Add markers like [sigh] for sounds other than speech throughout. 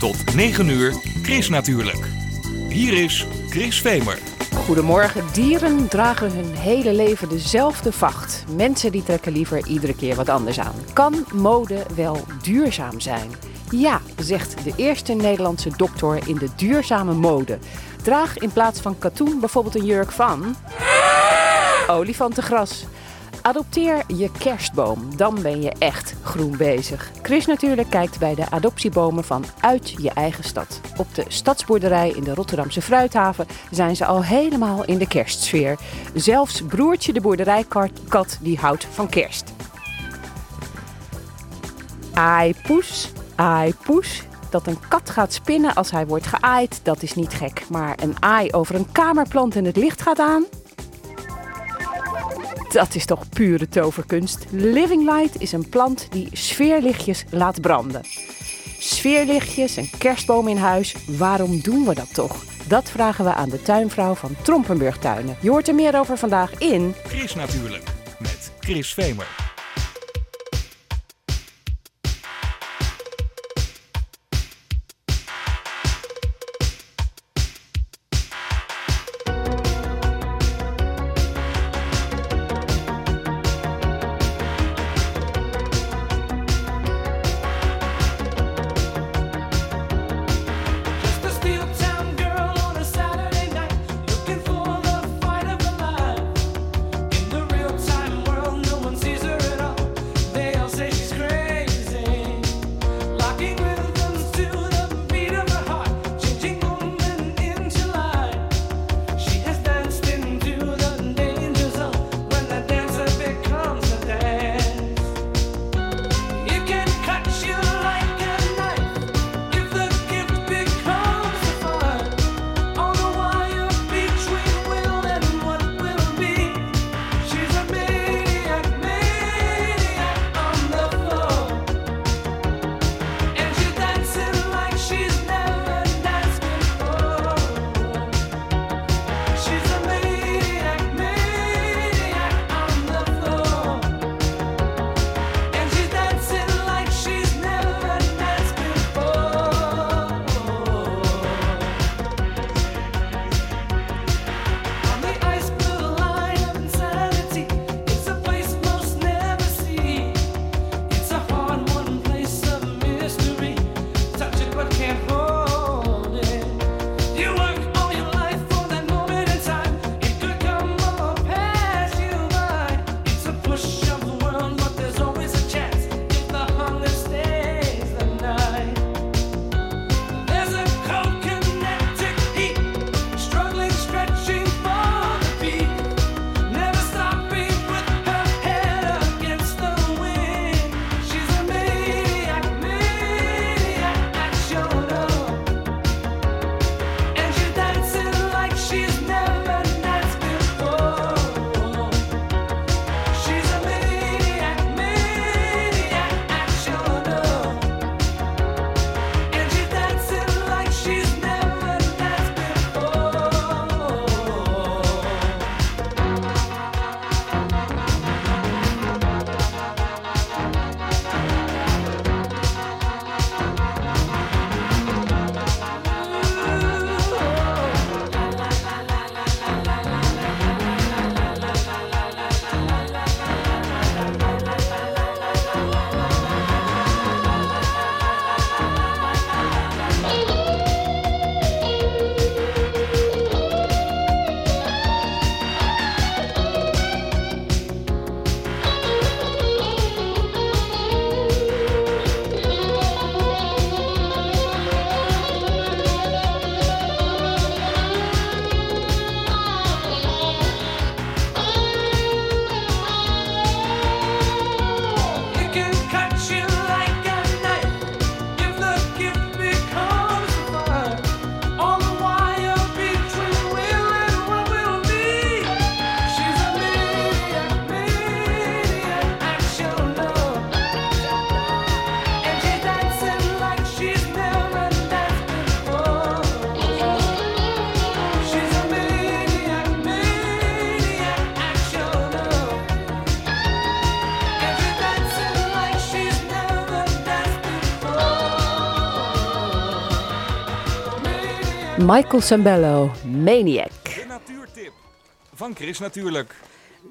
Tot 9 uur, Chris natuurlijk. Hier is Chris Vemer. Goedemorgen. Dieren dragen hun hele leven dezelfde vacht. Mensen die trekken liever iedere keer wat anders aan. Kan mode wel duurzaam zijn? Ja, zegt de eerste Nederlandse dokter in de duurzame mode. Draag in plaats van katoen bijvoorbeeld een jurk van olifantengras. Adopteer je kerstboom, dan ben je echt groen bezig. Chris natuurlijk kijkt bij de adoptiebomen van uit je eigen stad. Op de stadsboerderij in de Rotterdamse Fruithaven zijn ze al helemaal in de kerstsfeer. Zelfs broertje de boerderijkat die houdt van kerst. Ai poes, ai poes. Dat een kat gaat spinnen als hij wordt geaaid, dat is niet gek. Maar een aai over een kamerplant en het licht gaat aan, dat is toch pure toverkunst. Living Light is een plant die sfeerlichtjes laat branden. Sfeerlichtjes, een kerstboom in huis, waarom doen we dat toch? Dat vragen we aan de tuinvrouw van Trompenburg Tuinen. Je hoort er meer over vandaag in... Chris natuurlijk, met Chris Vemer. Michael Sambello, Maniac. De natuurtip van Chris Natuurlijk.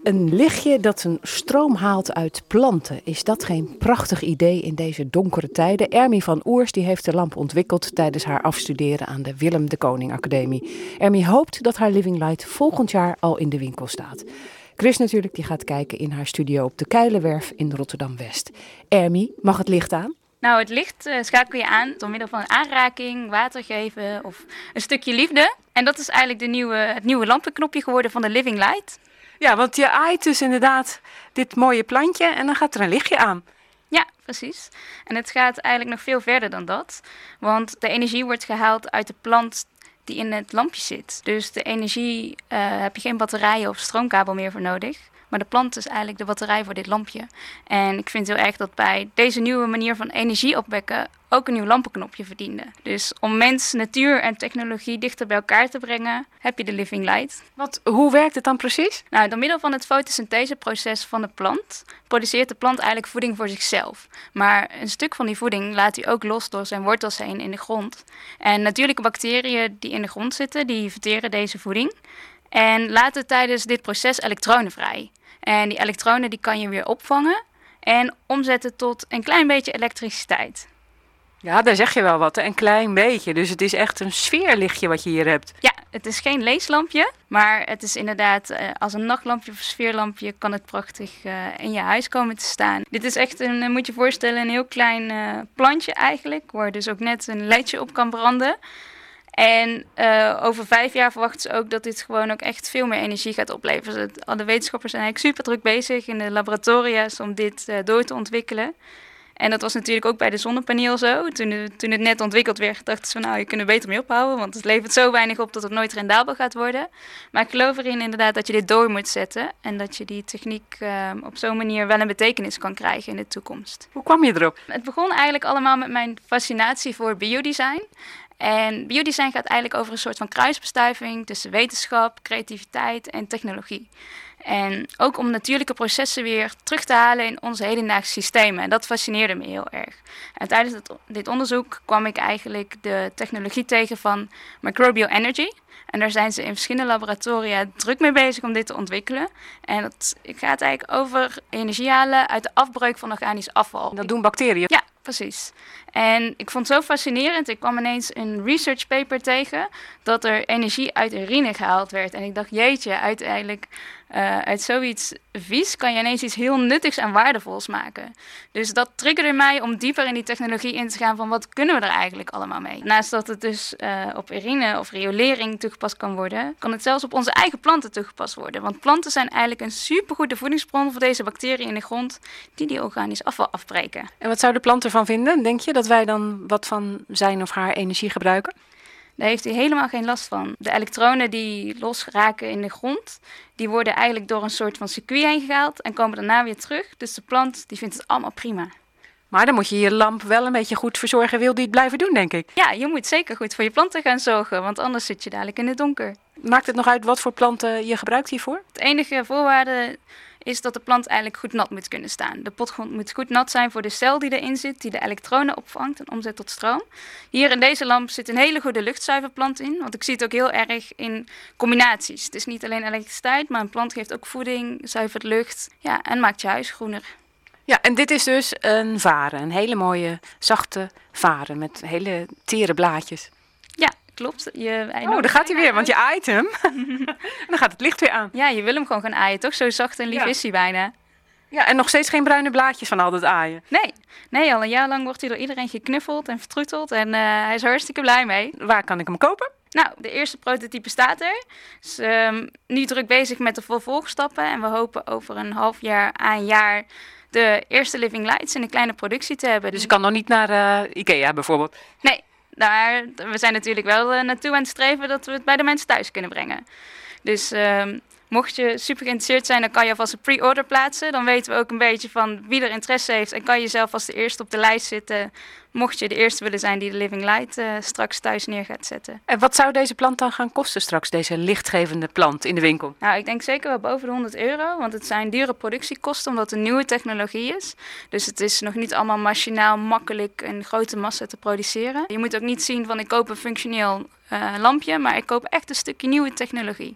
Een lichtje dat zijn stroom haalt uit planten. Is dat geen prachtig idee in deze donkere tijden? Ermie van Oers die heeft de lamp ontwikkeld tijdens haar afstuderen aan de Willem de Koning Academie. Ermie hoopt dat haar Living Light volgend jaar al in de winkel staat. Chris natuurlijk die gaat kijken in haar studio op de Kuilenwerf in Rotterdam-West. Ermie, mag het licht aan? Nou, het licht eh, schakel je aan door middel van aanraking, water geven of een stukje liefde. En dat is eigenlijk de nieuwe, het nieuwe lampenknopje geworden van de Living Light. Ja, want je aait dus inderdaad dit mooie plantje en dan gaat er een lichtje aan. Ja, precies. En het gaat eigenlijk nog veel verder dan dat. Want de energie wordt gehaald uit de plant die in het lampje zit. Dus de energie eh, heb je geen batterijen of stroomkabel meer voor nodig. Maar de plant is eigenlijk de batterij voor dit lampje. En ik vind heel erg dat bij deze nieuwe manier van energie opwekken ook een nieuw lampenknopje verdiende. Dus om mens, natuur en technologie dichter bij elkaar te brengen, heb je de Living Light. Want hoe werkt het dan precies? Nou, door middel van het fotosyntheseproces van de plant produceert de plant eigenlijk voeding voor zichzelf. Maar een stuk van die voeding laat hij ook los door zijn wortels heen in de grond. En natuurlijke bacteriën die in de grond zitten, die verteren deze voeding. En laten tijdens dit proces elektronen vrij. En die elektronen die kan je weer opvangen en omzetten tot een klein beetje elektriciteit. Ja, daar zeg je wel wat, een klein beetje. Dus het is echt een sfeerlichtje wat je hier hebt. Ja, het is geen leeslampje, maar het is inderdaad eh, als een nachtlampje of sfeerlampje kan het prachtig eh, in je huis komen te staan. Dit is echt een, eh, moet je voorstellen, een heel klein plantje eigenlijk, waar dus ook net een ledje op kan branden. En eh, over vijf jaar verwachten ze ook dat dit gewoon ook echt veel meer energie gaat opleveren. Alle wetenschappers zijn eigenlijk super druk bezig in de laboratoria's om dit eh, door te ontwikkelen. En dat was natuurlijk ook bij de zonnepaneel zo. Toen, de- toen het net ontwikkeld werd, dachten ze van nou, je kunt er beter mee ophouden. Want het levert zo weinig op dat het nooit rendabel gaat worden. Maar ik geloof erin inderdaad dat je dit door moet zetten. En dat je die techniek eh, op zo'n manier wel een betekenis kan krijgen in de toekomst. Hoe kwam je erop? Het begon eigenlijk allemaal met mijn fascinatie voor biodesign. En biodesign gaat eigenlijk over een soort van kruisbestuiving tussen wetenschap, creativiteit en technologie. En ook om natuurlijke processen weer terug te halen in onze hedendaagse systemen. En dat fascineerde me heel erg. En tijdens het- dit onderzoek kwam ik eigenlijk de technologie tegen van microbial energy. En daar zijn ze in verschillende laboratoria druk mee bezig om dit te ontwikkelen. En dat gaat eigenlijk over energie halen uit de afbreuk van organisch afval. Dat doen bacteriën. Ja, precies. En ik vond het zo fascinerend. Ik kwam ineens een research paper tegen dat er energie uit urine gehaald werd. En ik dacht, jeetje, uiteindelijk eh, uit zoiets vies kan je ineens iets heel nuttigs en waardevols maken. Dus dat triggerde mij om dieper in die technologie in te gaan van wat kunnen we er eigenlijk allemaal mee. Naast dat het dus eh, op urine of riolering toegepast kan worden, kan het zelfs op onze eigen planten toegepast worden. Want planten zijn eigenlijk een supergoede voedingsbron voor deze bacteriën in de grond die die organisch afval afbreken. En wat zou de plant ervan vinden? Denk je dat wij dan wat van zijn of haar energie gebruiken? Daar heeft hij helemaal geen last van. De elektronen die losraken in de grond, die worden eigenlijk door een soort van circuit heen gehaald en komen daarna weer terug. Dus de plant die vindt het allemaal prima. Maar dan moet je je lamp wel een beetje goed verzorgen. Wil die het blijven doen, denk ik. Ja, je moet zeker goed voor je planten gaan zorgen, want anders zit je dadelijk in het donker. Maakt het nog uit wat voor planten je gebruikt hiervoor? Het enige voorwaarde is dat de plant eigenlijk goed nat moet kunnen staan. De potgrond moet goed nat zijn voor de cel die erin zit, die de elektronen opvangt en omzet tot stroom. Hier in deze lamp zit een hele goede luchtzuiverplant in, want ik zie het ook heel erg in combinaties. Het is niet alleen elektriciteit, maar een plant geeft ook voeding, zuivert lucht ja, en maakt je huis groener. Ja, en dit is dus een varen. Een hele mooie, zachte varen met hele tere blaadjes. Klopt. Je, Oh, daar gaat hij weer, want je aait hem. [laughs] en dan gaat het licht weer aan. Ja, je wil hem gewoon gaan aaien, toch? Zo zacht en lief Ja. is hij bijna. Ja, en nog steeds geen bruine blaadjes van al dat aaien. Nee, nee, al een jaar lang wordt hij door iedereen geknuffeld en vertroeteld en eh, hij is er hartstikke blij mee. Waar kan ik hem kopen? Nou, de eerste prototype staat er. Dus ehm, nu druk bezig met de vervolgstappen. En we hopen over een half jaar à een jaar de eerste Living Lights in een kleine productie te hebben. Dus ik kan nog niet naar eh, Ikea bijvoorbeeld. Nee, daar, we zijn natuurlijk wel eh, naartoe aan het streven dat we het bij de mensen thuis kunnen brengen. Dus ehm, Mocht je super geïnteresseerd zijn, dan kan je alvast een pre-order plaatsen. Dan weten we ook een beetje van wie er interesse heeft. En kan je zelf als de eerste op de lijst zitten. Mocht je de eerste willen zijn die de Living Light eh, straks thuis neer gaat zetten. En wat zou deze plant dan gaan kosten straks, deze lichtgevende plant in de winkel? Nou, ik denk zeker wel boven de 100 euro. Want het zijn dure productiekosten omdat het een nieuwe technologie is. Dus het is nog niet allemaal machinaal makkelijk een grote massa te produceren. Je moet ook niet zien van ik koop een functioneel eh, lampje. Maar ik koop echt een stukje nieuwe technologie.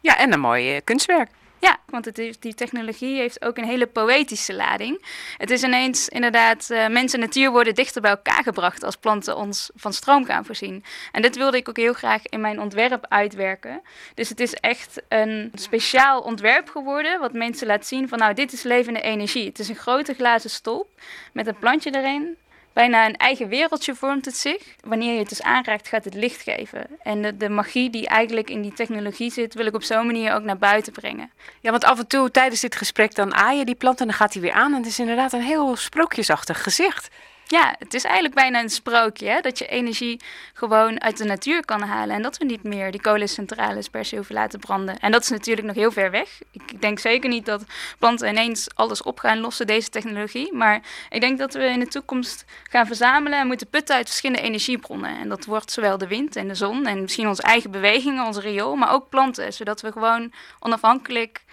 Ja, en een mooi eh, kunstwerk. Ja, want het is, die technologie heeft ook een hele poëtische lading. Het is ineens inderdaad, eh mens en natuur worden dichter bij elkaar gebracht als planten ons van stroom gaan voorzien. En dit wilde ik ook heel graag in mijn ontwerp uitwerken. Dus het is echt een speciaal ontwerp geworden, wat mensen laat zien van nou, dit is levende energie. Het is een grote glazen stolp met een plantje erin. Bijna een eigen wereldje vormt het zich. Wanneer je het dus aanraakt, gaat het licht geven. En de, de magie die eigenlijk in die technologie zit, wil ik op zo'n manier ook naar buiten brengen. Ja, want af en toe tijdens dit gesprek dan aai je die plant en dan gaat hij weer aan. En het is inderdaad een heel sprookjesachtig gezicht. Ja, het is eigenlijk bijna een sprookje, hè? dat je energie gewoon uit de natuur kan halen. En dat we niet meer die kolencentrales per se hoeven laten branden. En dat is natuurlijk nog heel ver weg. Ik denk zeker niet dat planten ineens alles op gaan lossen, deze technologie. Maar ik denk dat we in de toekomst gaan verzamelen en moeten putten uit verschillende energiebronnen. En dat wordt zowel de wind en de zon en misschien onze eigen bewegingen, onze riool, maar ook planten. Zodat we gewoon onafhankelijk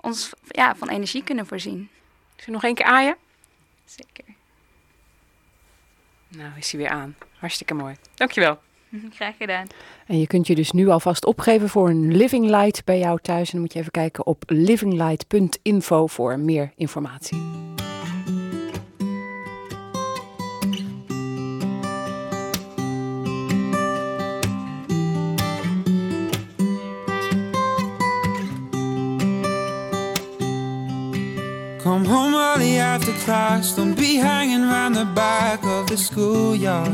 ons ja, van energie kunnen voorzien. Zullen we nog één keer aaien? Zeker. Nou, is hij weer aan. Hartstikke mooi. Dankjewel. [laughs] Graag gedaan. En je kunt je dus nu alvast opgeven voor een Living Light bij jou thuis. En dan moet je even kijken op livinglight.info voor meer informatie. Come home early after class, don't be hanging around the back of the schoolyard.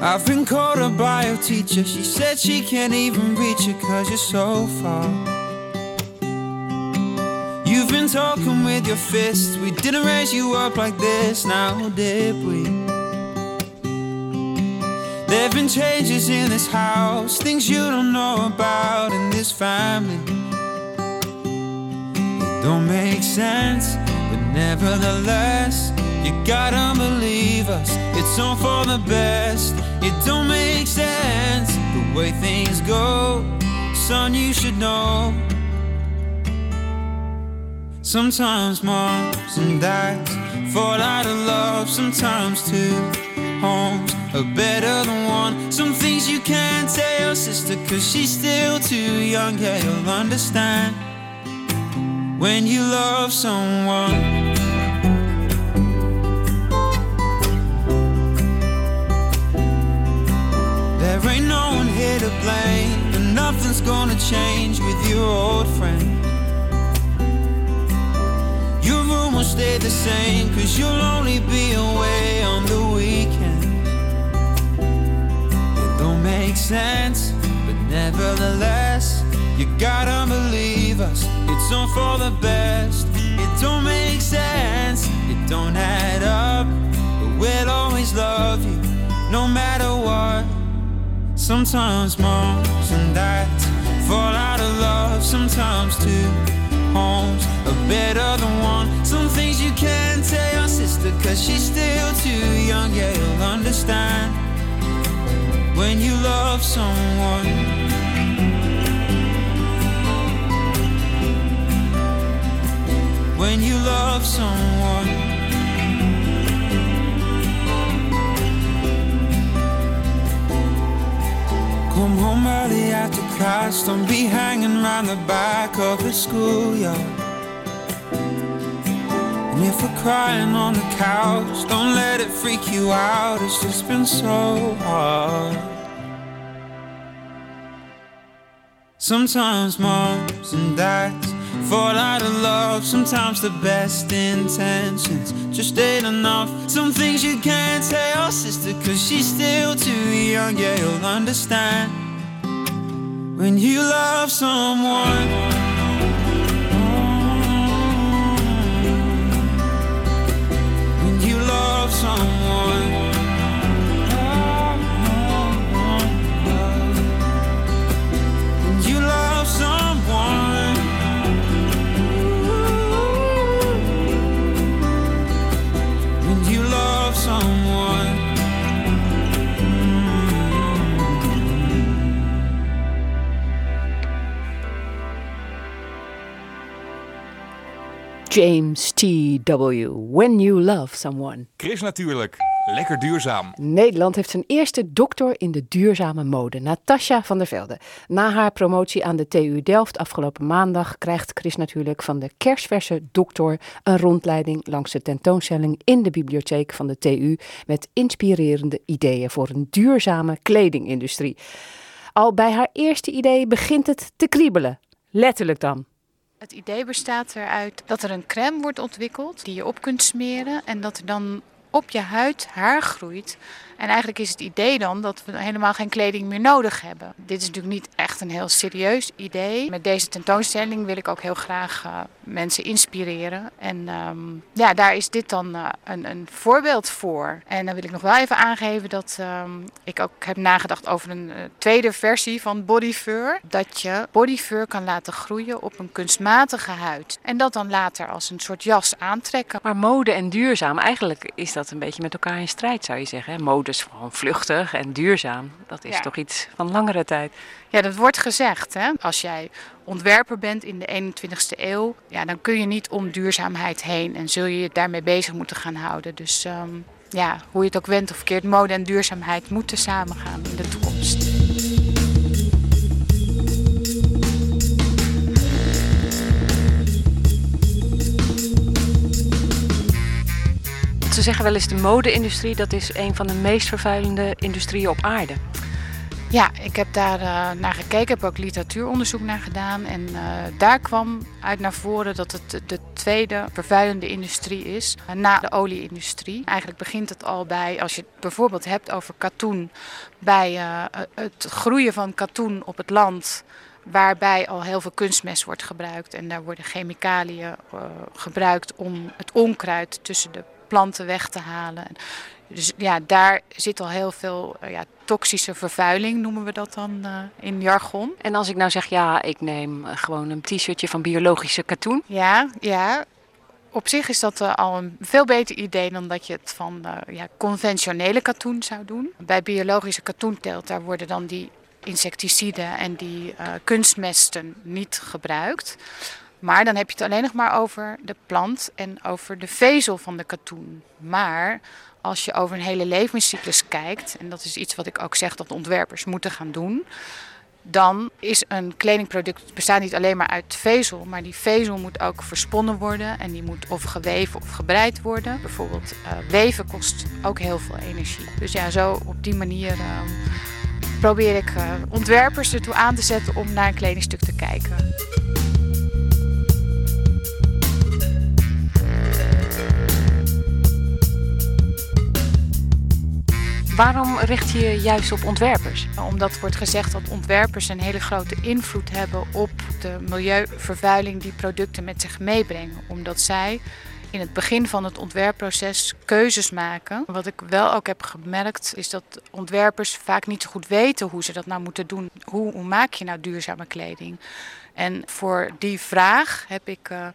I've been called a bio teacher, she said she can't even reach you cause you're so far. You've been talking with your fists, we didn't raise you up like this, now did we? There've been changes in this house, things you don't know about in this family don't make sense, but nevertheless, you gotta believe us. It's all for the best. It don't make sense the way things go. Son, you should know. Sometimes moms and dads fall out of love. Sometimes two homes are better than one. Some things you can't tell your sister, cause she's still too young. Yeah, you'll understand when you love someone. There ain't no one here to blame, and nothing's gonna change with your old friend. Your room will stay the same, cause you'll only be away on the weekend. It don't make sense, but nevertheless, you gotta believe us. It's all for the best. It don't make sense, it don't add up, but we'll always love you, no matter what. Sometimes moms and dads fall out of love. Sometimes two homes are better than one. Some things you can't tell your sister, cause she's still too young. Yeah, you'll understand when you love someone. When you love someone. Come home early after class, don't be hanging around the back of the schoolyard. And if we're crying on the couch, don't let it freak you out, it's just been so hard. Sometimes moms and dads fall out of love. Sometimes the best intentions just ain't enough. Some things you can't tell sister, cause she's still too young. Yeah, you'll understand when you love someone. When you love someone. James T.W. When You Love Someone. Chris natuurlijk. Lekker duurzaam. Nederland heeft zijn eerste doctor in de duurzame mode, Natasja van der Velde. Na haar promotie aan de TU Delft afgelopen maandag krijgt Chris natuurlijk van de kersverse dokter een rondleiding langs de tentoonstelling in de bibliotheek van de TU met inspirerende ideeën voor een duurzame kledingindustrie. Al bij haar eerste idee begint het te kriebelen. Letterlijk dan. Het idee bestaat eruit dat er een crème wordt ontwikkeld die je op kunt smeren en dat er dan op je huid haar groeit. En eigenlijk is het idee dan dat we helemaal geen kleding meer nodig hebben. Dit is natuurlijk niet echt een heel serieus idee. Met deze tentoonstelling wil ik ook heel graag eh, mensen inspireren. En ehm, ja, daar is dit dan eh, een, een voorbeeld voor. En dan wil ik nog wel even aangeven dat ehm, ik ook heb nagedacht over een eh, tweede versie van bodyfur. Dat je bodyfur kan laten groeien op een kunstmatige huid. En dat dan later als een soort jas aantrekken. Maar mode en duurzaam, eigenlijk is dat een beetje met elkaar in strijd zou je zeggen. hè? Mode is gewoon vluchtig en duurzaam, dat is Ja. toch iets van langere tijd. Ja, dat wordt gezegd. Hè? Als jij ontwerper bent in de 21ste eeuw, ja, dan kun je niet om duurzaamheid heen en zul je je daarmee bezig moeten gaan houden. Dus ehm, ja, hoe je het ook went of verkeerd, mode en duurzaamheid moeten samengaan in de toekomst. Ze zeggen wel eens de mode-industrie, dat is een van de meest vervuilende industrieën op aarde. Ja, ik heb daar eh, naar gekeken, heb ook literatuuronderzoek naar gedaan. En eh, daar kwam uit naar voren dat het de tweede vervuilende industrie is eh, na de olieindustrie. Eigenlijk begint het al bij, als je het bijvoorbeeld hebt over katoen, bij het groeien van katoen op het land. Waarbij al heel veel kunstmest wordt gebruikt. En daar worden chemicaliën gebruikt om het onkruid tussen de planten weg te halen. Dus ja, daar zit al heel veel eh, ja, toxische vervuiling, noemen we dat dan eh, in jargon. En als ik nou zeg, ja, ik neem eh, gewoon een t-shirtje van biologische katoen. Ja, ja. Op zich is dat al een veel beter idee dan dat je het van ja, conventionele katoen zou doen. Bij biologische katoenteelt, daar worden dan die insecticiden en die kunstmesten niet gebruikt. Maar dan heb je het alleen nog maar over de plant en over de vezel van de katoen. Maar als je over een hele levenscyclus kijkt, en dat is iets wat ik ook zeg dat ontwerpers moeten gaan doen, dan is een kledingproduct bestaat niet alleen maar uit vezel, maar die vezel moet ook versponnen worden en die moet of geweven of gebreid worden. Bijvoorbeeld eh, weven kost ook heel veel energie. Dus ja, zo op die manier eh, probeer ik eh, ontwerpers ertoe aan te zetten om naar een kledingstuk te kijken. Waarom richt je juist op ontwerpers? Omdat wordt gezegd dat ontwerpers een hele grote invloed hebben op de milieuvervuiling die producten met zich meebrengen. Omdat zij in het begin van het ontwerpproces keuzes maken. Wat ik wel ook heb gemerkt is dat ontwerpers vaak niet zo goed weten hoe ze dat nou moeten doen. Hoe, maak je nou duurzame kleding? En voor die vraag heb ik eh,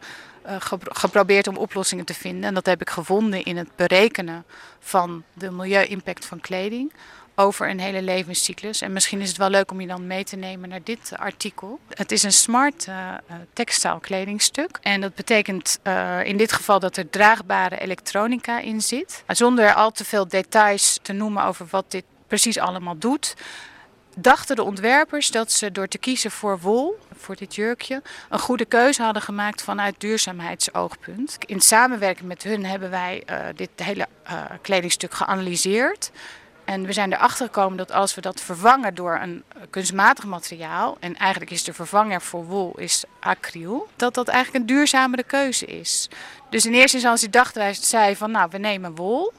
geprobeerd om oplossingen te vinden. En dat heb ik gevonden in het berekenen van de milieu-impact van kleding over een hele levenscyclus. En misschien is het wel leuk om je dan mee te nemen naar dit artikel. Het is een smart eh, eh, textiel kledingstuk. En dat betekent eh, in dit geval dat er draagbare elektronica in zit. Zonder al te veel details te noemen over wat dit precies allemaal doet dachten de ontwerpers dat ze door te kiezen voor wol, voor dit jurkje, een goede keuze hadden gemaakt vanuit duurzaamheidsoogpunt. In samenwerking met hun hebben wij eh, dit hele eh, kledingstuk geanalyseerd. En we zijn erachter gekomen dat als we dat vervangen door een kunstmatig materiaal, en eigenlijk is de vervanger voor wol is acryl, dat dat eigenlijk een duurzamere keuze is. Dus in eerste instantie dachten wij, zei van nou, we nemen wol.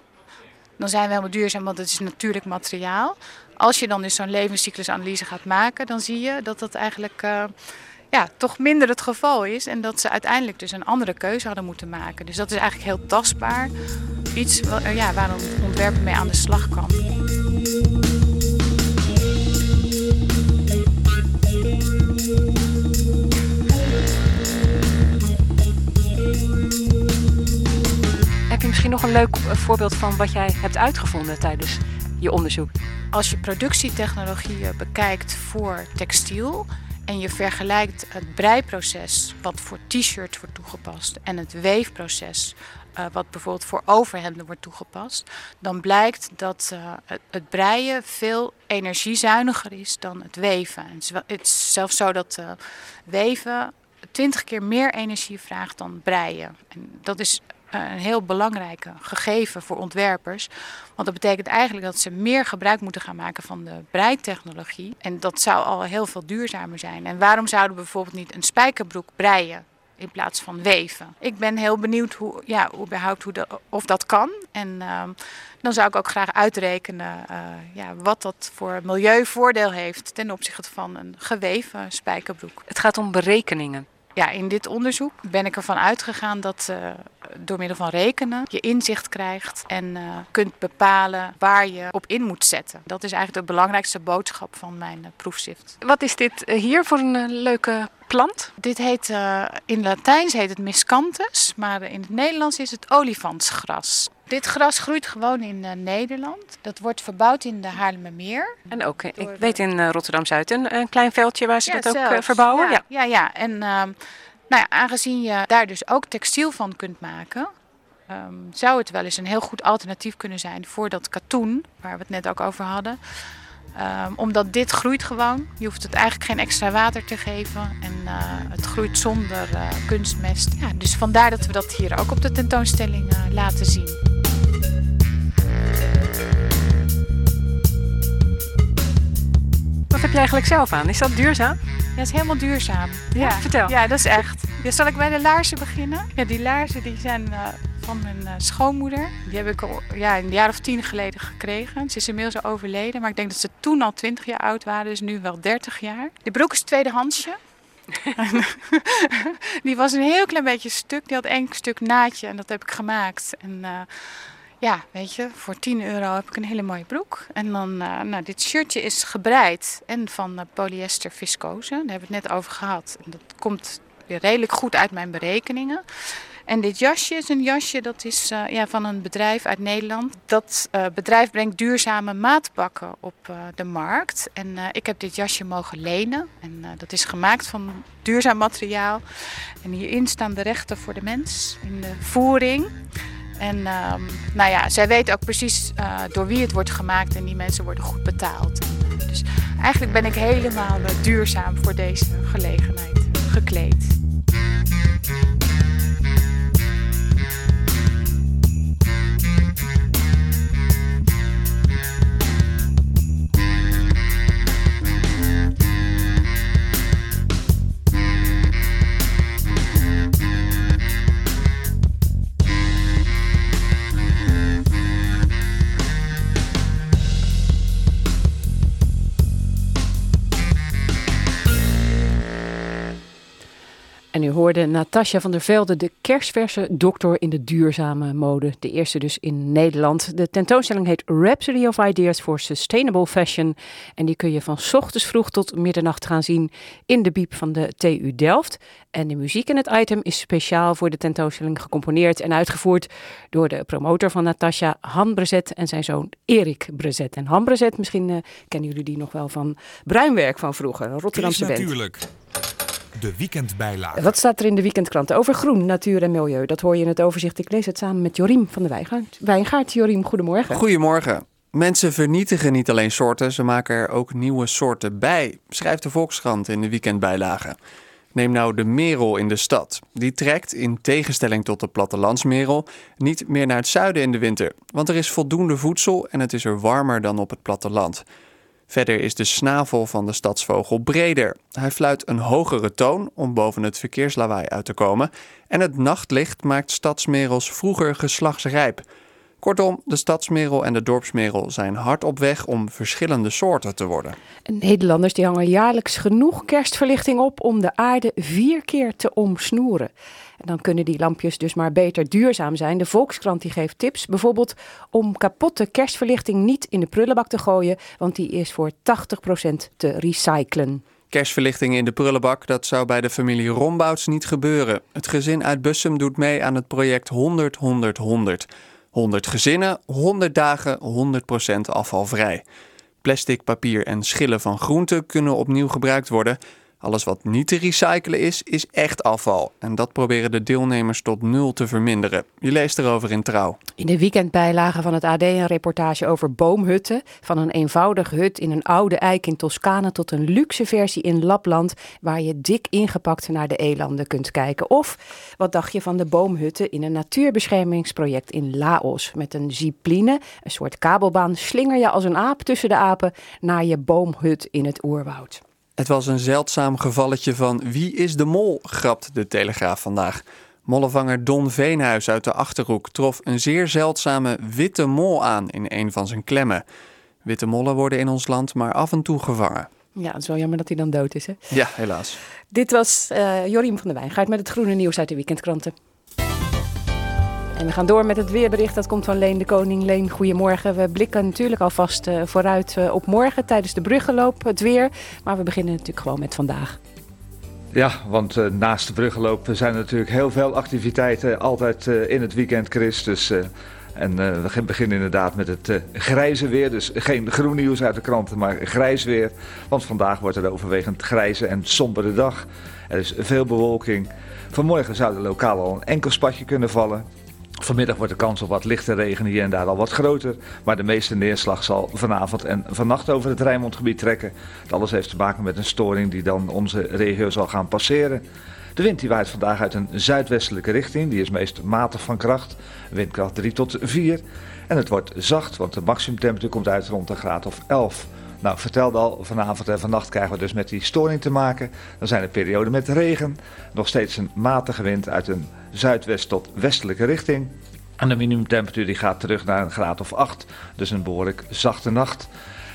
Dan zijn we helemaal duurzaam, want het is natuurlijk materiaal. Als je dan dus zo'n levenscyclusanalyse gaat maken, dan zie je dat dat eigenlijk eh, ja, toch minder het geval is. En dat ze uiteindelijk dus een andere keuze hadden moeten maken. Dus dat is eigenlijk heel tastbaar. Iets eh, ja, waar een ontwerper mee aan de slag kan. Heb je misschien nog een leuk eh, voorbeeld van wat jij hebt uitgevonden tijdens je onderzoek? Als je productietechnologieën bekijkt voor textiel en je vergelijkt het breiproces wat voor t-shirts wordt toegepast en het weefproces uh, wat bijvoorbeeld voor overhemden wordt toegepast, dan blijkt dat uh, het, breien veel energiezuiniger is dan het weven. Het is, zelfs zo dat weven 20 keer meer energie vraagt dan breien. En dat is een heel belangrijk gegeven voor ontwerpers. Want dat betekent eigenlijk dat ze meer gebruik moeten gaan maken van de breitechnologie. En dat zou al heel veel duurzamer zijn. En waarom zouden we bijvoorbeeld niet een spijkerbroek breien? in plaats van weven. Ik ben heel benieuwd hoe, ja, überhaupt hoe de, of dat kan. En uh, dan zou ik ook graag uitrekenen uh, ja, wat dat voor milieuvoordeel heeft ten opzichte van een geweven spijkerbroek. Het gaat om berekeningen. Ja, in dit onderzoek ben ik ervan uitgegaan dat uh, door middel van rekenen je inzicht krijgt en uh, kunt bepalen waar je op in moet zetten. Dat is eigenlijk de belangrijkste boodschap van mijn uh, proefschrift. Wat is dit hier voor een leuke plant? Dit heet in Latijns heet het miscanthus, maar in het Nederlands is het olifantsgras. Dit gras groeit gewoon in uh, Nederland. Dat wordt verbouwd in de Haarlemmermeer. En ook, ik weet in uh, Rotterdam-Zuid een, een, klein veldje waar ze ja, dat ook verbouwen. Ja, ja, ja. En nou ja, aangezien je daar dus ook textiel van kunt maken... Um, zou het wel eens een heel goed alternatief kunnen zijn voor dat katoen... waar we het net ook over hadden... Um, omdat dit groeit gewoon. Je hoeft het eigenlijk geen extra water te geven. En uh, het groeit zonder uh, kunstmest. Ja, dus vandaar dat we dat hier ook op de tentoonstelling uh, laten zien. Wat heb je eigenlijk zelf aan? Is dat duurzaam? Ja, dat is helemaal duurzaam. Ja, ja vertel. Ja, dat is echt. Ja, zal ik bij de laarzen beginnen? Ja, die laarzen die zijn van mijn uh, schoonmoeder. Die heb ik al ja, een jaar of tien geleden gekregen. Ze is inmiddels overleden, maar ik denk dat ze toen al 20 jaar oud waren, dus nu wel 30 jaar. De broek is tweedehandsje. [laughs] [laughs] die was een heel klein beetje stuk. Die had één stuk naadje en dat heb ik gemaakt. En uh, ja, weet je, voor 10 euro heb ik een hele mooie broek. En dan, uh, nou, dit shirtje is gebreid en van polyester viscose. Daar hebben we het net over gehad. En dat komt weer redelijk goed uit mijn berekeningen. En dit jasje is een jasje dat is uh, ja, van een bedrijf uit Nederland. Dat bedrijf brengt duurzame maatpakken op de markt. En ik heb dit jasje mogen lenen. En dat is gemaakt van duurzaam materiaal. En hierin staan de rechten voor de mens in de voering. En um, nou ja, zij weten ook precies door wie het wordt gemaakt en die mensen worden goed betaald. dus eigenlijk ben ik helemaal duurzaam voor deze gelegenheid gekleed. En u hoorde Natasja van der Velde, de kerstverse dokter in de duurzame mode. De eerste dus in Nederland. De tentoonstelling heet Rhapsody of Ideas for Sustainable Fashion. En die kun je van ochtends vroeg tot middernacht gaan zien in de biep van de TU Delft. En de muziek in het item is speciaal voor de tentoonstelling gecomponeerd en uitgevoerd door de promotor van Natasja, Han Brezet en zijn zoon Erik Brezet. En Han Brezet, misschien uh, kennen jullie die nog wel van bruinwerk van vroeger, Rotterdamse band. Natuurlijk. De weekendbijlage. Wat staat er in de weekendkrant over groen, natuur en milieu? Dat hoor je in het overzicht. Ik lees het samen met Joriem van de Wijngaard. Wijngaard, Joriem, goedemorgen. Goedemorgen. Mensen vernietigen niet alleen soorten, ze maken er ook nieuwe soorten bij, schrijft de Volkskrant in de weekendbijlage. Neem nou de merel in de stad. Die trekt, in tegenstelling tot de plattelandsmerel, niet meer naar het zuiden in de winter. Want er is voldoende voedsel en het is er warmer dan op het platteland. Verder is de snavel van de stadsvogel breder. Hij fluit een hogere toon om boven het verkeerslawaai uit te komen. En het nachtlicht maakt stadsmerels vroeger geslachtsrijp. Kortom, de stadsmerel en de dorpsmerel zijn hard op weg om verschillende soorten te worden. En Nederlanders die hangen jaarlijks genoeg kerstverlichting op om de aarde vier keer te omsnoeren. En dan kunnen die lampjes dus maar beter duurzaam zijn. De Volkskrant die geeft tips, bijvoorbeeld om kapotte kerstverlichting niet in de prullenbak te gooien, want die is voor 80% te recyclen. Kerstverlichting in de prullenbak, dat zou bij de familie Rombouts niet gebeuren. Het gezin uit Bussum doet mee aan het project 100 100 100. 100 gezinnen, 100 dagen, 100% afvalvrij. Plastic, papier en schillen van groenten kunnen opnieuw gebruikt worden. Alles wat niet te recyclen is, is echt afval. En dat proberen de deelnemers tot nul te verminderen. Je leest erover in Trouw. In de weekendbijlage van het AD een reportage over boomhutten. Van een eenvoudige hut in een oude eik in Toscane tot een luxe versie in Lapland. Waar je dik ingepakt naar de elanden kunt kijken. Of wat dacht je van de boomhutten in een natuurbeschermingsproject in Laos? Met een zipline, een soort kabelbaan, slinger je als een aap tussen de apen naar je boomhut in het oerwoud. Het was een zeldzaam gevalletje van wie is de mol, grapt de Telegraaf vandaag. Mollevanger Don Veenhuis uit de Achterhoek trof een zeer zeldzame witte mol aan in een van zijn klemmen. Witte mollen worden in ons land maar af en toe gevangen. Ja, het is wel jammer dat hij dan dood is. Hè? Ja, helaas. Dit was eh Jorien van der Wijngaard met het groene nieuws uit de weekendkranten. En we gaan door met het weerbericht. Dat komt van Leen de Koning. Leen, goedemorgen. We blikken natuurlijk alvast eh, vooruit eh, op morgen tijdens de bruggenloop, het weer. Maar we beginnen natuurlijk gewoon met vandaag. Ja, want eh, naast de bruggenloop zijn er natuurlijk heel veel activiteiten altijd in het weekend, Chris. Dus, en we beginnen inderdaad met het grijze weer. Dus geen groen nieuws uit de kranten, maar grijs weer. Want vandaag wordt het overwegend grijze en sombere dag. Er is veel bewolking. Vanmorgen zou er lokaal al een enkel spatje kunnen vallen. Vanmiddag wordt de kans op wat lichte regen hier en daar al wat groter. Maar de meeste neerslag zal vanavond en vannacht over het Rijnmondgebied trekken. Het alles heeft te maken met een storing die dan onze regio zal gaan passeren. De wind die waait vandaag uit een zuidwestelijke richting. Die is meest matig van kracht. Windkracht 3 tot 4. En het wordt zacht, want de maximumtemperatuur komt uit rond een graad of 11. Nou, vertelde al, vanavond en vannacht krijgen we dus met die storing te maken. Dan zijn er perioden met regen. Nog steeds een matige wind uit een zuidwest tot westelijke richting. En de minimumtemperatuur die gaat terug naar een graad of 8. Dus een behoorlijk zachte nacht.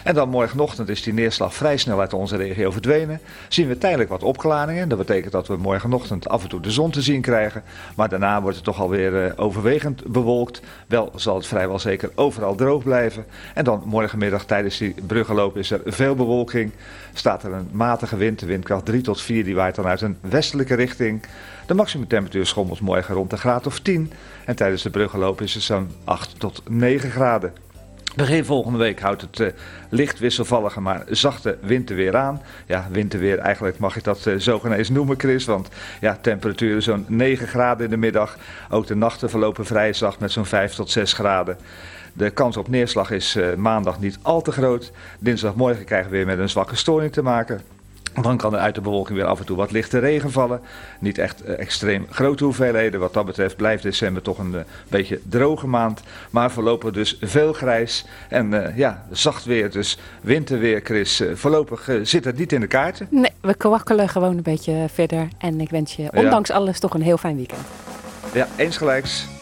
En dan morgenochtend is die neerslag vrij snel uit onze regio verdwenen. Zien we tijdelijk wat opklaringen. Dat betekent dat we morgenochtend af en toe de zon te zien krijgen. Maar daarna wordt het toch alweer eh, overwegend bewolkt. Wel zal het vrijwel zeker overal droog blijven. En dan morgenmiddag tijdens die bruggenloop is er veel bewolking. Staat er een matige wind, de windkracht 3 tot 4. Die waait dan uit een westelijke richting. De maximumtemperatuur schommelt morgen rond een graad of 10. En tijdens de bruggenloop is het zo'n 8 tot 9 graden. Begin volgende week houdt het eh, licht wisselvallige, maar zachte winterweer aan. Ja, winterweer, eigenlijk mag ik dat eh, zo noemen, Chris. Want ja, temperaturen zo'n 9 graden in de middag. Ook de nachten verlopen vrij zacht met zo'n 5 tot 6 graden. De kans op neerslag is eh, maandag niet al te groot. Dinsdagmorgen krijgen we weer met een zwakke storing te maken. Dan kan er uit de bewolking weer af en toe wat lichte regen vallen. Niet echt eh, extreem grote hoeveelheden. Wat dat betreft blijft december toch een eh, beetje droge maand. Maar voorlopig dus veel grijs en eh, ja, zacht weer. Dus winterweer, Chris. Voorlopig zit het niet in de kaarten. Nee, we kwakkelen gewoon een beetje verder. En ik wens je ondanks alles toch een heel fijn weekend. Ja, eens gelijks.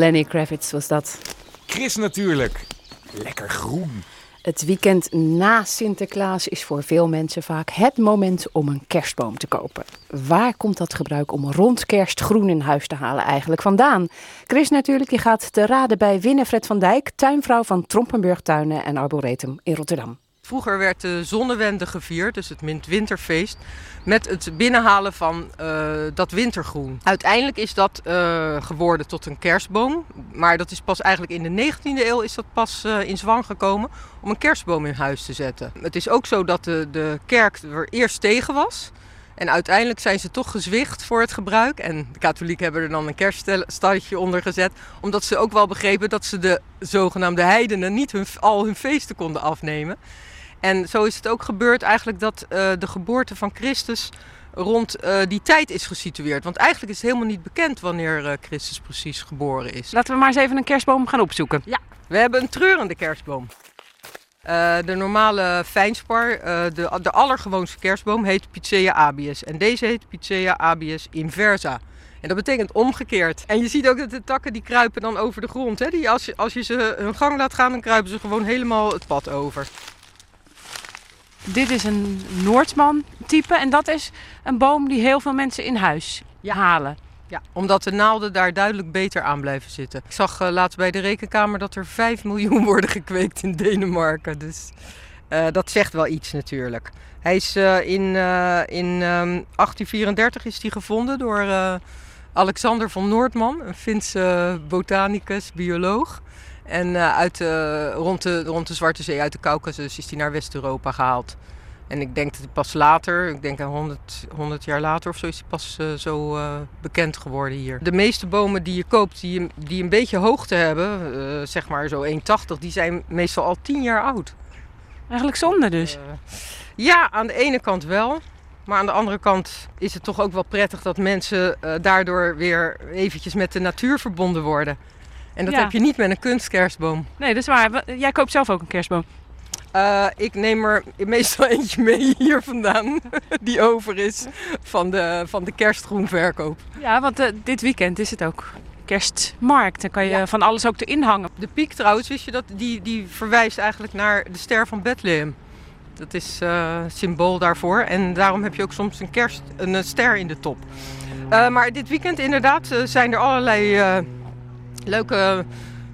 Lenny Kravitz was dat. Chris natuurlijk. Lekker groen. Het weekend na Sinterklaas is voor veel mensen vaak het moment om een kerstboom te kopen. Waar komt dat gebruik om rond kerst groen in huis te halen eigenlijk vandaan? Chris natuurlijk, die gaat te raden bij Winnefred van Dijk, tuinvrouw van Trompenburg Tuinen en Arboretum in Rotterdam. Vroeger werd de zonnewende gevierd, dus het mint- winterfeest, met het binnenhalen van eh, dat wintergroen. Uiteindelijk is dat eh, geworden tot een kerstboom, maar dat is pas eigenlijk in de 19e eeuw is dat pas eh, in zwang gekomen om een kerstboom in huis te zetten. Het is ook zo dat de, de kerk er eerst tegen was. En uiteindelijk zijn ze toch gezwicht voor het gebruik. En de katholieken hebben er dan een kerststalletje onder gezet. Omdat ze ook wel begrepen dat ze de zogenaamde heidenen niet hun, al hun feesten konden afnemen. En zo is het ook gebeurd eigenlijk dat eh, de geboorte van Christus rond eh, die tijd is gesitueerd. Want eigenlijk is het helemaal niet bekend wanneer eh, Christus precies geboren is. Laten we maar eens even een kerstboom gaan opzoeken. We hebben een treurende kerstboom. De normale fijnspar, de, de allergewoonste kerstboom, heet Picea abies. En deze heet Picea abies inversa. En dat betekent omgekeerd. En je ziet ook dat de takken die kruipen dan over de grond. Hè? Die, als, je, als je ze hun gang laat gaan, dan kruipen ze gewoon helemaal het pad over. Dit is een Noordsman type en dat is een boom die heel veel mensen in huis halen. Ja, omdat de naalden daar duidelijk beter aan blijven zitten. Ik zag eh, laatst bij de rekenkamer dat er 5 miljoen [laughs] worden gekweekt in Denemarken. Dus eh, dat zegt wel iets natuurlijk. Hij is eh, in, in ehm, 1834 is die gevonden door Alexander van Noordman, een Finse botanicus, bioloog. En eh, uit, rond, de, rond de Zwarte Zee, uit de Caucasus, is hij naar West-Europa gehaald. En ik denk dat hij pas later, ik denk 100, 100 jaar later of zo, is hij pas eh, zo eh, bekend geworden hier. De meeste bomen die je koopt, die, een- die een beetje hoogte hebben, zeg maar zo 1,80, die zijn meestal al 10 jaar oud. Eigenlijk zonde dus. Ja, aan de ene kant wel. Maar aan de andere kant is het toch ook wel prettig dat mensen daardoor weer eventjes met de natuur verbonden worden. En dat Ja. heb je niet met een kunstkerstboom. Nee, dat is waar. Wa- Jij koopt zelf ook een kerstboom. Eh, ik neem er meestal [laughs] eentje mee hier vandaan, [laughs] die over is van de, van de kerstgroenverkoop. Ja, want eh, dit weekend is het ook kerstmarkt. Dan kan je Ja. van alles ook erin hangen. De piek trouwens, wist je dat, die, die verwijst eigenlijk naar de ster van Bethlehem. Dat is eh symbool daarvoor. En daarom heb je ook soms een, kerst, een eh, ster in de top. Maar dit weekend inderdaad zijn er allerlei leuke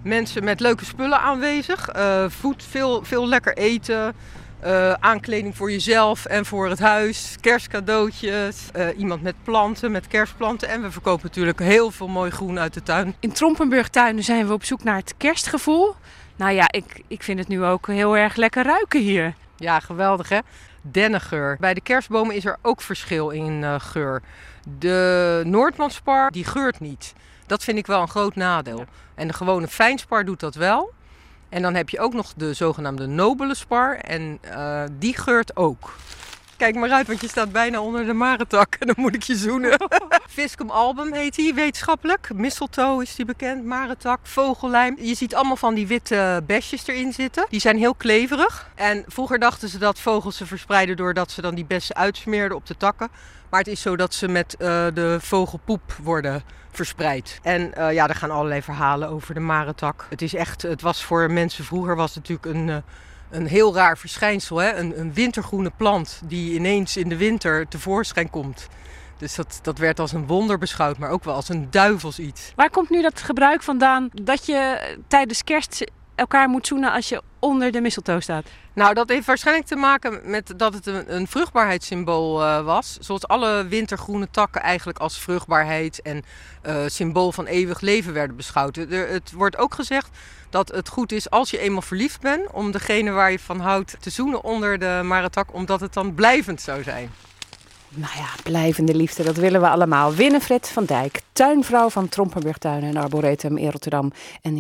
mensen met leuke spullen aanwezig. Eh voed, veel, veel lekker eten. eh, aankleding voor jezelf en voor het huis. Kerstcadeautjes. eh, iemand met planten, met kerstplanten. En we verkopen natuurlijk heel veel mooi groen uit de tuin. In Trompenburg Tuinen zijn we op zoek naar het kerstgevoel. Nou ja, ik, ik vind het nu ook heel erg lekker ruiken hier. Ja, geweldig hè. Dennengeur. Bij de kerstbomen is er ook verschil in geur. De Noordmanspar, die geurt niet. Dat vind ik wel een groot nadeel. En de gewone fijnspar doet dat wel. En dan heb je ook nog de zogenaamde nobele spar. En eh, die geurt ook. Kijk maar uit, want je staat bijna onder de marentak. En [laughs] dan moet ik je zoenen. [laughs] Viscum album heet hij wetenschappelijk. Mistletoe is die bekend. Marentak, vogellijm. Je ziet allemaal van die witte besjes erin zitten. Die zijn heel kleverig. En vroeger dachten ze dat vogels ze verspreiden doordat ze dan die bessen uitsmeerden op de takken. Maar het is zo dat ze met eh, de vogelpoep worden verspreid. En eh, ja, er gaan allerlei verhalen over de marentak. Het is echt, het was voor mensen vroeger was het natuurlijk een, eh, een heel raar verschijnsel. Hè? Een, een wintergroene plant die ineens in de winter tevoorschijn komt. Dus dat, dat werd als een wonder beschouwd, maar ook wel als een duivels iets. Waar komt nu dat gebruik vandaan dat je tijdens kerst elkaar moet zoenen als je onder de mistletoe staat? Nou, dat heeft waarschijnlijk te maken met dat het een, vruchtbaarheidssymbool eh, was. Zoals alle wintergroene takken eigenlijk als vruchtbaarheid en eh, symbool van eeuwig leven werden beschouwd. Er, het wordt ook gezegd dat het goed is als je eenmaal verliefd bent om degene waar je van houdt te zoenen onder de marentak, omdat het dan blijvend zou zijn. Nou ja, blijvende liefde, dat willen we allemaal. Winnefred van Dijk, tuinvrouw van Trompenburg Tuinen en Arboretum in Rotterdam. En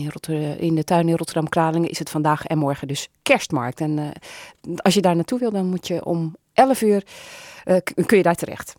in, de tuin in Rotterdam-Kralingen is het vandaag en morgen dus kerstmarkt. En eh, als je daar naartoe wil, dan moet je om 11 uur, eh, kun je daar terecht.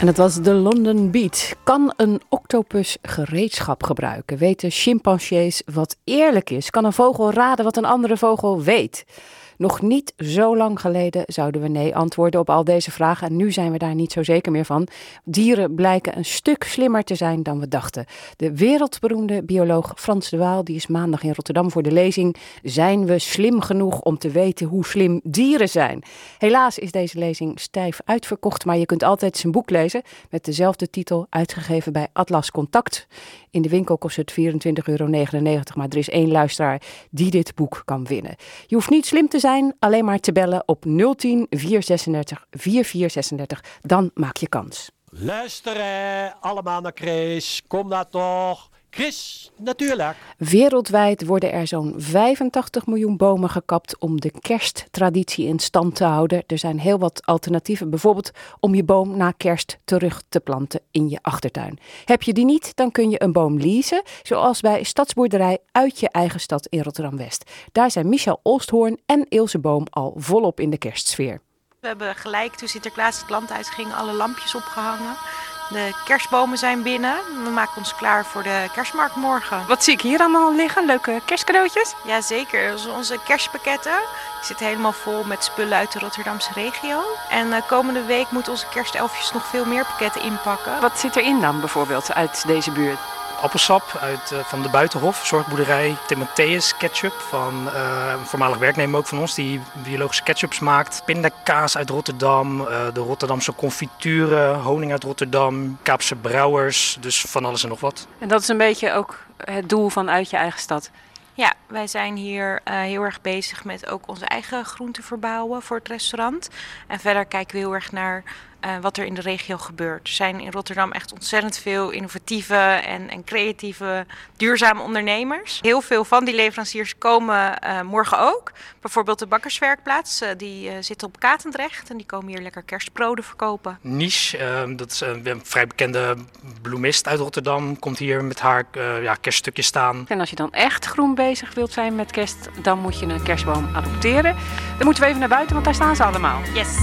En het was de London Beat. Kan een octopus gereedschap gebruiken? Weten chimpansees wat eerlijk is? Kan een vogel raden wat een andere vogel weet? Nog niet zo lang geleden zouden we nee antwoorden op al deze vragen. En nu zijn we daar niet zo zeker meer van. Dieren blijken een stuk slimmer te zijn dan we dachten. De wereldberoemde bioloog Frans de Waal die is maandag in Rotterdam voor de lezing. Zijn we slim genoeg om te weten hoe slim dieren zijn? Helaas is deze lezing stijf uitverkocht, maar je kunt altijd zijn boek lezen met dezelfde titel, uitgegeven bij Atlas Contact. In de winkel kost het 24,99 euro, maar er is één luisteraar die dit boek kan winnen. Je hoeft niet slim te zijn, alleen maar te bellen op 010 436 4436. Dan maak je kans. Luisteren allemaal naar Chris. Kom daar toch. Chris, natuurlijk. Wereldwijd worden er zo'n 85 miljoen bomen gekapt om de kersttraditie in stand te houden. Er zijn heel wat alternatieven, bijvoorbeeld om je boom na kerst terug te planten in je achtertuin. Heb je die niet, dan kun je een boom leasen, zoals bij Stadsboerderij uit je eigen stad in Rotterdam-West. Daar zijn Michel Olsthoorn en Ilse Boom al volop in de kerstsfeer. We hebben gelijk toen Sinterklaas het land uitging alle lampjes opgehangen. De kerstbomen zijn binnen. We maken ons klaar voor de kerstmarkt morgen. Wat zie ik hier allemaal liggen? Leuke kerstcadeautjes? Jazeker, onze kerstpakketten. Die zitten helemaal vol met spullen uit de Rotterdamse regio. En eh, komende week moeten onze kerstelfjes nog veel meer pakketten inpakken. Wat zit erin dan bijvoorbeeld uit deze buurt? Appelsap uit, eh, van de Buitenhof, zorgboerderij. Tim Matthäus ketchup van eh, een voormalig werknemer ook van ons die biologische ketchups maakt. Pindakaas uit Rotterdam, eh, de Rotterdamse confituren, honing uit Rotterdam, Kaapse brouwers, dus van alles en nog wat. En dat is een beetje ook het doel van uit je eigen stad. Ja, wij zijn hier eh, heel erg bezig met ook onze eigen groenten verbouwen voor het restaurant. En verder kijken we heel erg naar eh, wat er in de regio gebeurt. Er zijn in Rotterdam echt ontzettend veel innovatieve en, en creatieve, duurzame ondernemers. Heel veel van die leveranciers komen eh, morgen ook. Bijvoorbeeld de Bakkerswerkplaats, eh, die eh, zit op Katendrecht en die komen hier lekker kerstbroden verkopen. Niche, eh, dat is een, een vrij bekende bloemist uit Rotterdam, komt hier met haar ja, kerststukjes staan. En als je dan echt groen bezig wilt zijn met kerst, dan moet je een kerstboom adopteren. Dan moeten we even naar buiten, want daar staan ze allemaal. Yes!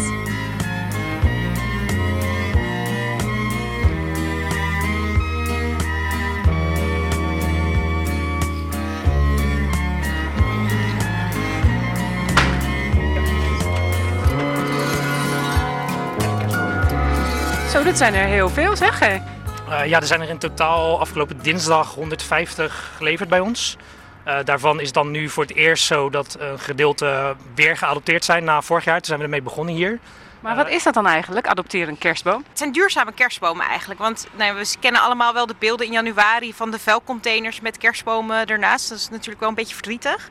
Dit zijn er heel veel, zeg. hè? Eh, ja, er zijn er in totaal afgelopen dinsdag 150 geleverd bij ons. Eh, daarvan is dan nu voor het eerst zo dat een gedeelte weer geadopteerd zijn na vorig jaar. Toen zijn we ermee begonnen hier. Maar wat is dat dan eigenlijk, adopteren een kerstboom? Het zijn duurzame kerstbomen eigenlijk. Want nou, we kennen allemaal wel de beelden in januari van de vuilcontainers met kerstbomen ernaast. Dat is natuurlijk wel een beetje verdrietig.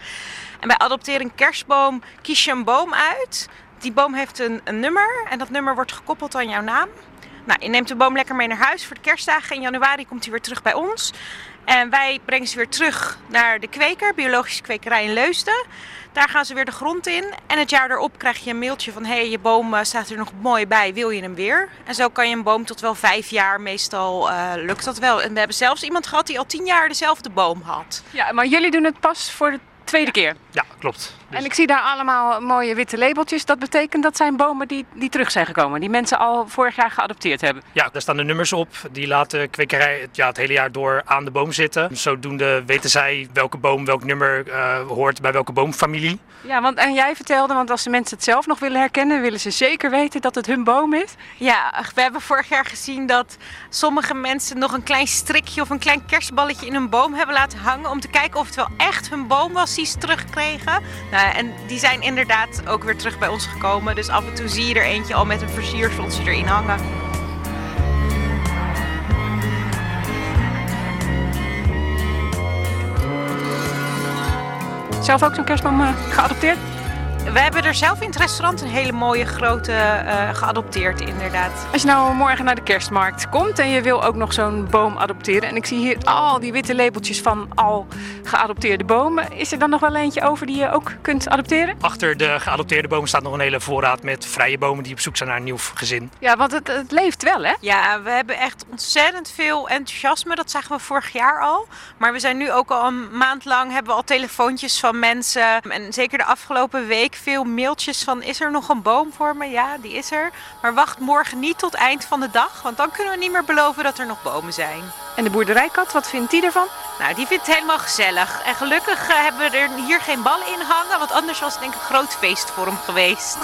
En bij adopteren een kerstboom kies je een boom uit. Die boom heeft een, een nummer en dat nummer wordt gekoppeld aan jouw naam. Nou, je neemt de boom lekker mee naar huis voor de kerstdagen. In januari komt hij weer terug bij ons. En wij brengen ze weer terug naar de kweker, biologische kwekerij in Leusden. Daar gaan ze weer de grond in. En het jaar erop krijg je een mailtje van... hé, hey, je boom eh, staat er nog mooi bij, wil je hem weer? En zo kan je een boom tot wel vijf jaar, meestal eh, lukt dat wel. En we hebben zelfs iemand gehad die al tien jaar dezelfde boom had. Ja, maar jullie doen het pas voor de tweede keer. Ja, klopt. En ik zie daar allemaal mooie witte labeltjes. Dat betekent dat zijn bomen die, die terug zijn gekomen. Die mensen al vorig jaar geadopteerd hebben. Ja, daar staan de nummers op. Die laten de kwekerij het, ja, het hele jaar door aan de boom zitten. Zodoende weten zij welke boom, welk nummer eh, hoort bij welke boomfamilie. Ja, want en jij vertelde, want als de mensen het zelf nog willen herkennen, willen ze zeker weten dat het hun boom is. Ja, we hebben vorig jaar gezien dat sommige mensen nog een klein strikje of een klein kerstballetje in hun boom hebben laten hangen. Om te kijken of het wel echt hun boom was die ze terugkregen. Nou, en die zijn inderdaad ook weer terug bij ons gekomen. Dus af en toe zie je er eentje al met een versierseltje erin hangen. Zelf ook zo'n kerstboom eh, geadopteerd? We hebben er zelf in het restaurant een hele mooie grote eh, geadopteerd, inderdaad. Als je nou morgen naar de kerstmarkt komt en je wil ook nog zo'n boom adopteren. En ik zie hier al die witte labeltjes van al geadopteerde bomen. Is er dan nog wel eentje over die je ook kunt adopteren? Achter de geadopteerde bomen staat nog een hele voorraad met vrije bomen die op zoek zijn naar een nieuw gezin. Ja, want het, het leeft wel, hè? Ja, we hebben echt ontzettend veel enthousiasme. Dat zagen we vorig jaar al. Maar we zijn nu ook al een maand lang hebben we al telefoontjes van mensen. En zeker de afgelopen week veel mailtjes van is er nog een boom voor me? Ja, die is er. Maar wacht morgen niet tot eind van de dag, want dan kunnen we niet meer beloven dat er nog bomen zijn. En de boerderijkat, wat vindt die ervan? Nou, die vindt het helemaal gezellig. En gelukkig eh, hebben we er hier geen ballen in hangen, want anders was het denk ik een groot feest voor hem geweest.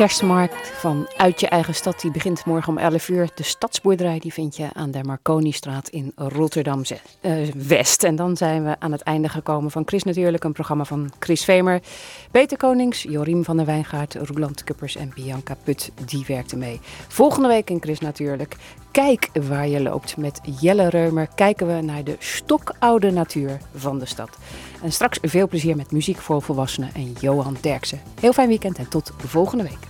Kerstmarkt van Uit je eigen stad die begint morgen om 11 uur. De stadsboerderij die vind je aan de Marconistraat in Rotterdam eh, West. En dan zijn we aan het einde gekomen van Chris natuurlijk. Een programma van Chris Vemer, Peter Konings, Jorien van der Wijngaard, Roeland Kuppers en Bianca Put. Die werkten mee. Volgende week in Chris natuurlijk. Kijk waar je loopt. Met Jelle Reumer kijken we naar de stokoude natuur van de stad. En straks veel plezier met muziek voor volwassenen en Johan Derksen. Heel fijn weekend en tot volgende week.